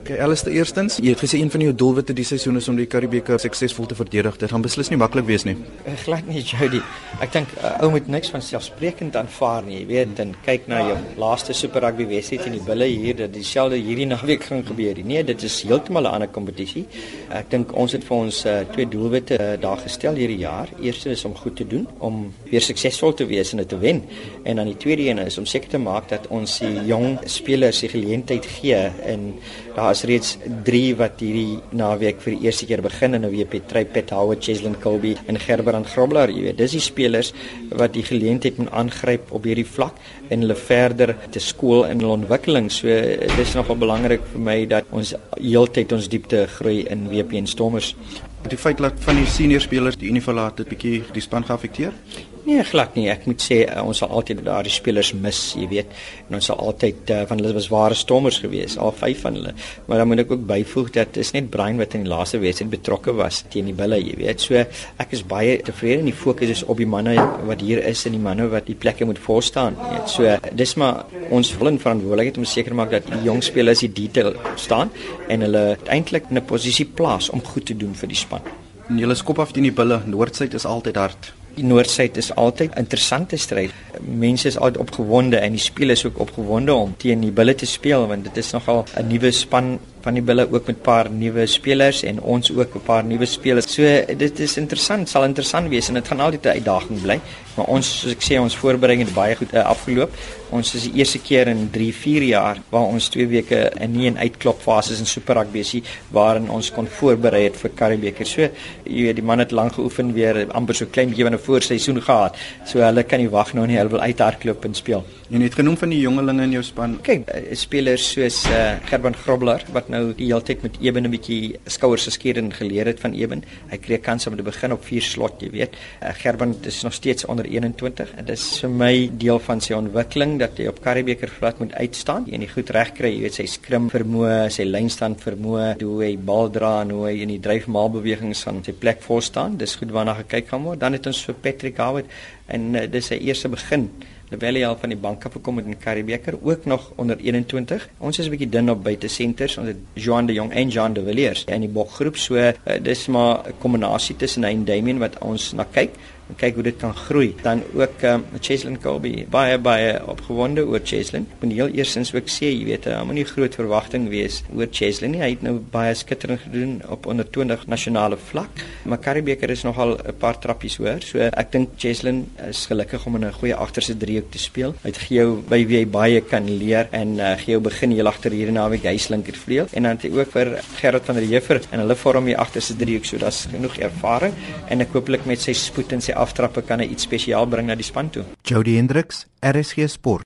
Okay, Alistair, eerstens, jy het gesê een van jou doelwitte die seisoen is om die Karibeker suksesvol te verdedig. Dit gaan beslis nie maklik wees nie. Uh, glad nie, Jody. Ek dink uh, ou moet niks van selfsprekend aanvaar nie. Jy weet, en kyk na jou laaste Super Rugby wedstryd in die Bulle hier, dat dieselfde hierdie naweek gaan gebeur. Nee, dit is heeltemal 'n ander kompetisie. Ek dink ons het vir ons uh, twee doelwitte uh, daar gestel hierdie jaar. Eerste is om goed te doen, om weer suksesvol te wees en dit te wen. En dan die tweede een is om seker te maak dat ons die jong spelers die geleentheid gee en daar is reeds 3 wat hierdie naweek vir die eerste keer begin in 'n WP Trey Pet Howard, Cheslin Colby en Gerbrand Grobler, jy weet. Dis die spelers wat die geleentheid moet aangryp op hierdie vlak en hulle verder te skool in hulle ontwikkeling. So dis nogal belangrik vir my dat ons heeltyd ons diepte groei in WP en Stormers. Die feit dat van die senior spelers die uniform het bietjie die span geaffekteer. Nee, glad nie. Ek moet sê uh, ons sal altyd daardie spelers mis, jy weet. En ons sal altyd uh, van hulle was ware stommers geweest, al vyf van hulle. Maar dan moet ek ook byvoeg dat is net Brian wat in die laaste wedstryd betrokke was teen die Bulle, jy weet. So ek is baie tevrede en die fokus is op die manne wat hier is en die manne wat die plekke moet voorstaan, jy weet. So dis maar ons volle verantwoordelikheid om seker maak dat die jong spelers die detail staan en hulle eintlik in 'n posisie plaas om goed te doen vir die span. En julle skop af teen die Bulle. Noordsuid is altyd hard. Die Noordsuid is altyd interessante stryd. Mense is altyd opgewonde en die spelers ook opgewonde om teen die Bulle te speel want dit is nogal 'n nuwe span van die Bulle ook met 'n paar nuwe spelers en ons ook 'n paar nuwe spelers. So dit is interessant, sal interessant wees en dit gaan altyd 'n uitdaging bly. Maar ons soos ek sê ons voorbereiding het baie goed uh, afgeloop. Ons is die eerste keer in 3, 4 jaar waar ons 2 weke in nie en uitklop fases in Super Rugby is waarin ons kon voorberei het vir Karibeker. So jy weet die man het lank geoefen weer amper so klein bietjie van 'n voorseisoen gehad. So hulle kan nie wag nou nie, hulle wil uithardloop en speel. Jy het genoem van die jongelinge in jou span. Kyk, uh, spelers soos uh, Gerben Grobler wat nou die hele tyd met Eben 'n bietjie skouers geskeer en geleer het van Eben. Hy kry kans om te begin op vier slot, jy weet. Uh, Gerben is nog steeds onder 21 en dit is vir my deel van sy ontwikkeling dat hy op Karibeker vlak moet uitstaan en hy goed reg kry, jy weet, sy skrim vermoë, sy lynstand vermoë, hoe hy bal dra en hoe hy in die dryfmaal bewegings van sy plek voor staan. Dis goed waarna gekyk gaan word. Dan het ons vir Patrick Howard en uh, dis sy eerste begin terwyl hy al van die bank af gekom het in Karibeker ook nog onder 21. Ons is 'n bietjie dun op buite senters. Ons het Joan de Jong en Jean de Villiers in die bokgroep. So uh, dis maar 'n kombinasie tussen hy en Damien wat ons na kyk en kyk hoe dit kan groei. Dan ook um, Cheslin Colby baie baie opgewonde oor Cheslin. Ek moet heel eersins ook sê, jy weet, daar moenie groot verwagting wees oor Cheslin nie. Hy het nou baie skitterend gedoen op onder 20 nasionale vlak. Maar Karibeker is nogal 'n paar trappies hoër. So ek dink Cheslin is gelukkig om in 'n goeie agterste driehoek te speel. Het gee jou by wie hy baie kan leer en uh, gee jou begin heel agter hier na wie hy slinker vleuel en dan het hy ook vir Gerard van der Heever en hulle vorm die agterste driehoek so daar's genoeg ervaring en ek hooplik met sy spoed en sy aftrappe kan hy iets spesiaal bring na die span toe. Jody Hendricks, RSG Sport.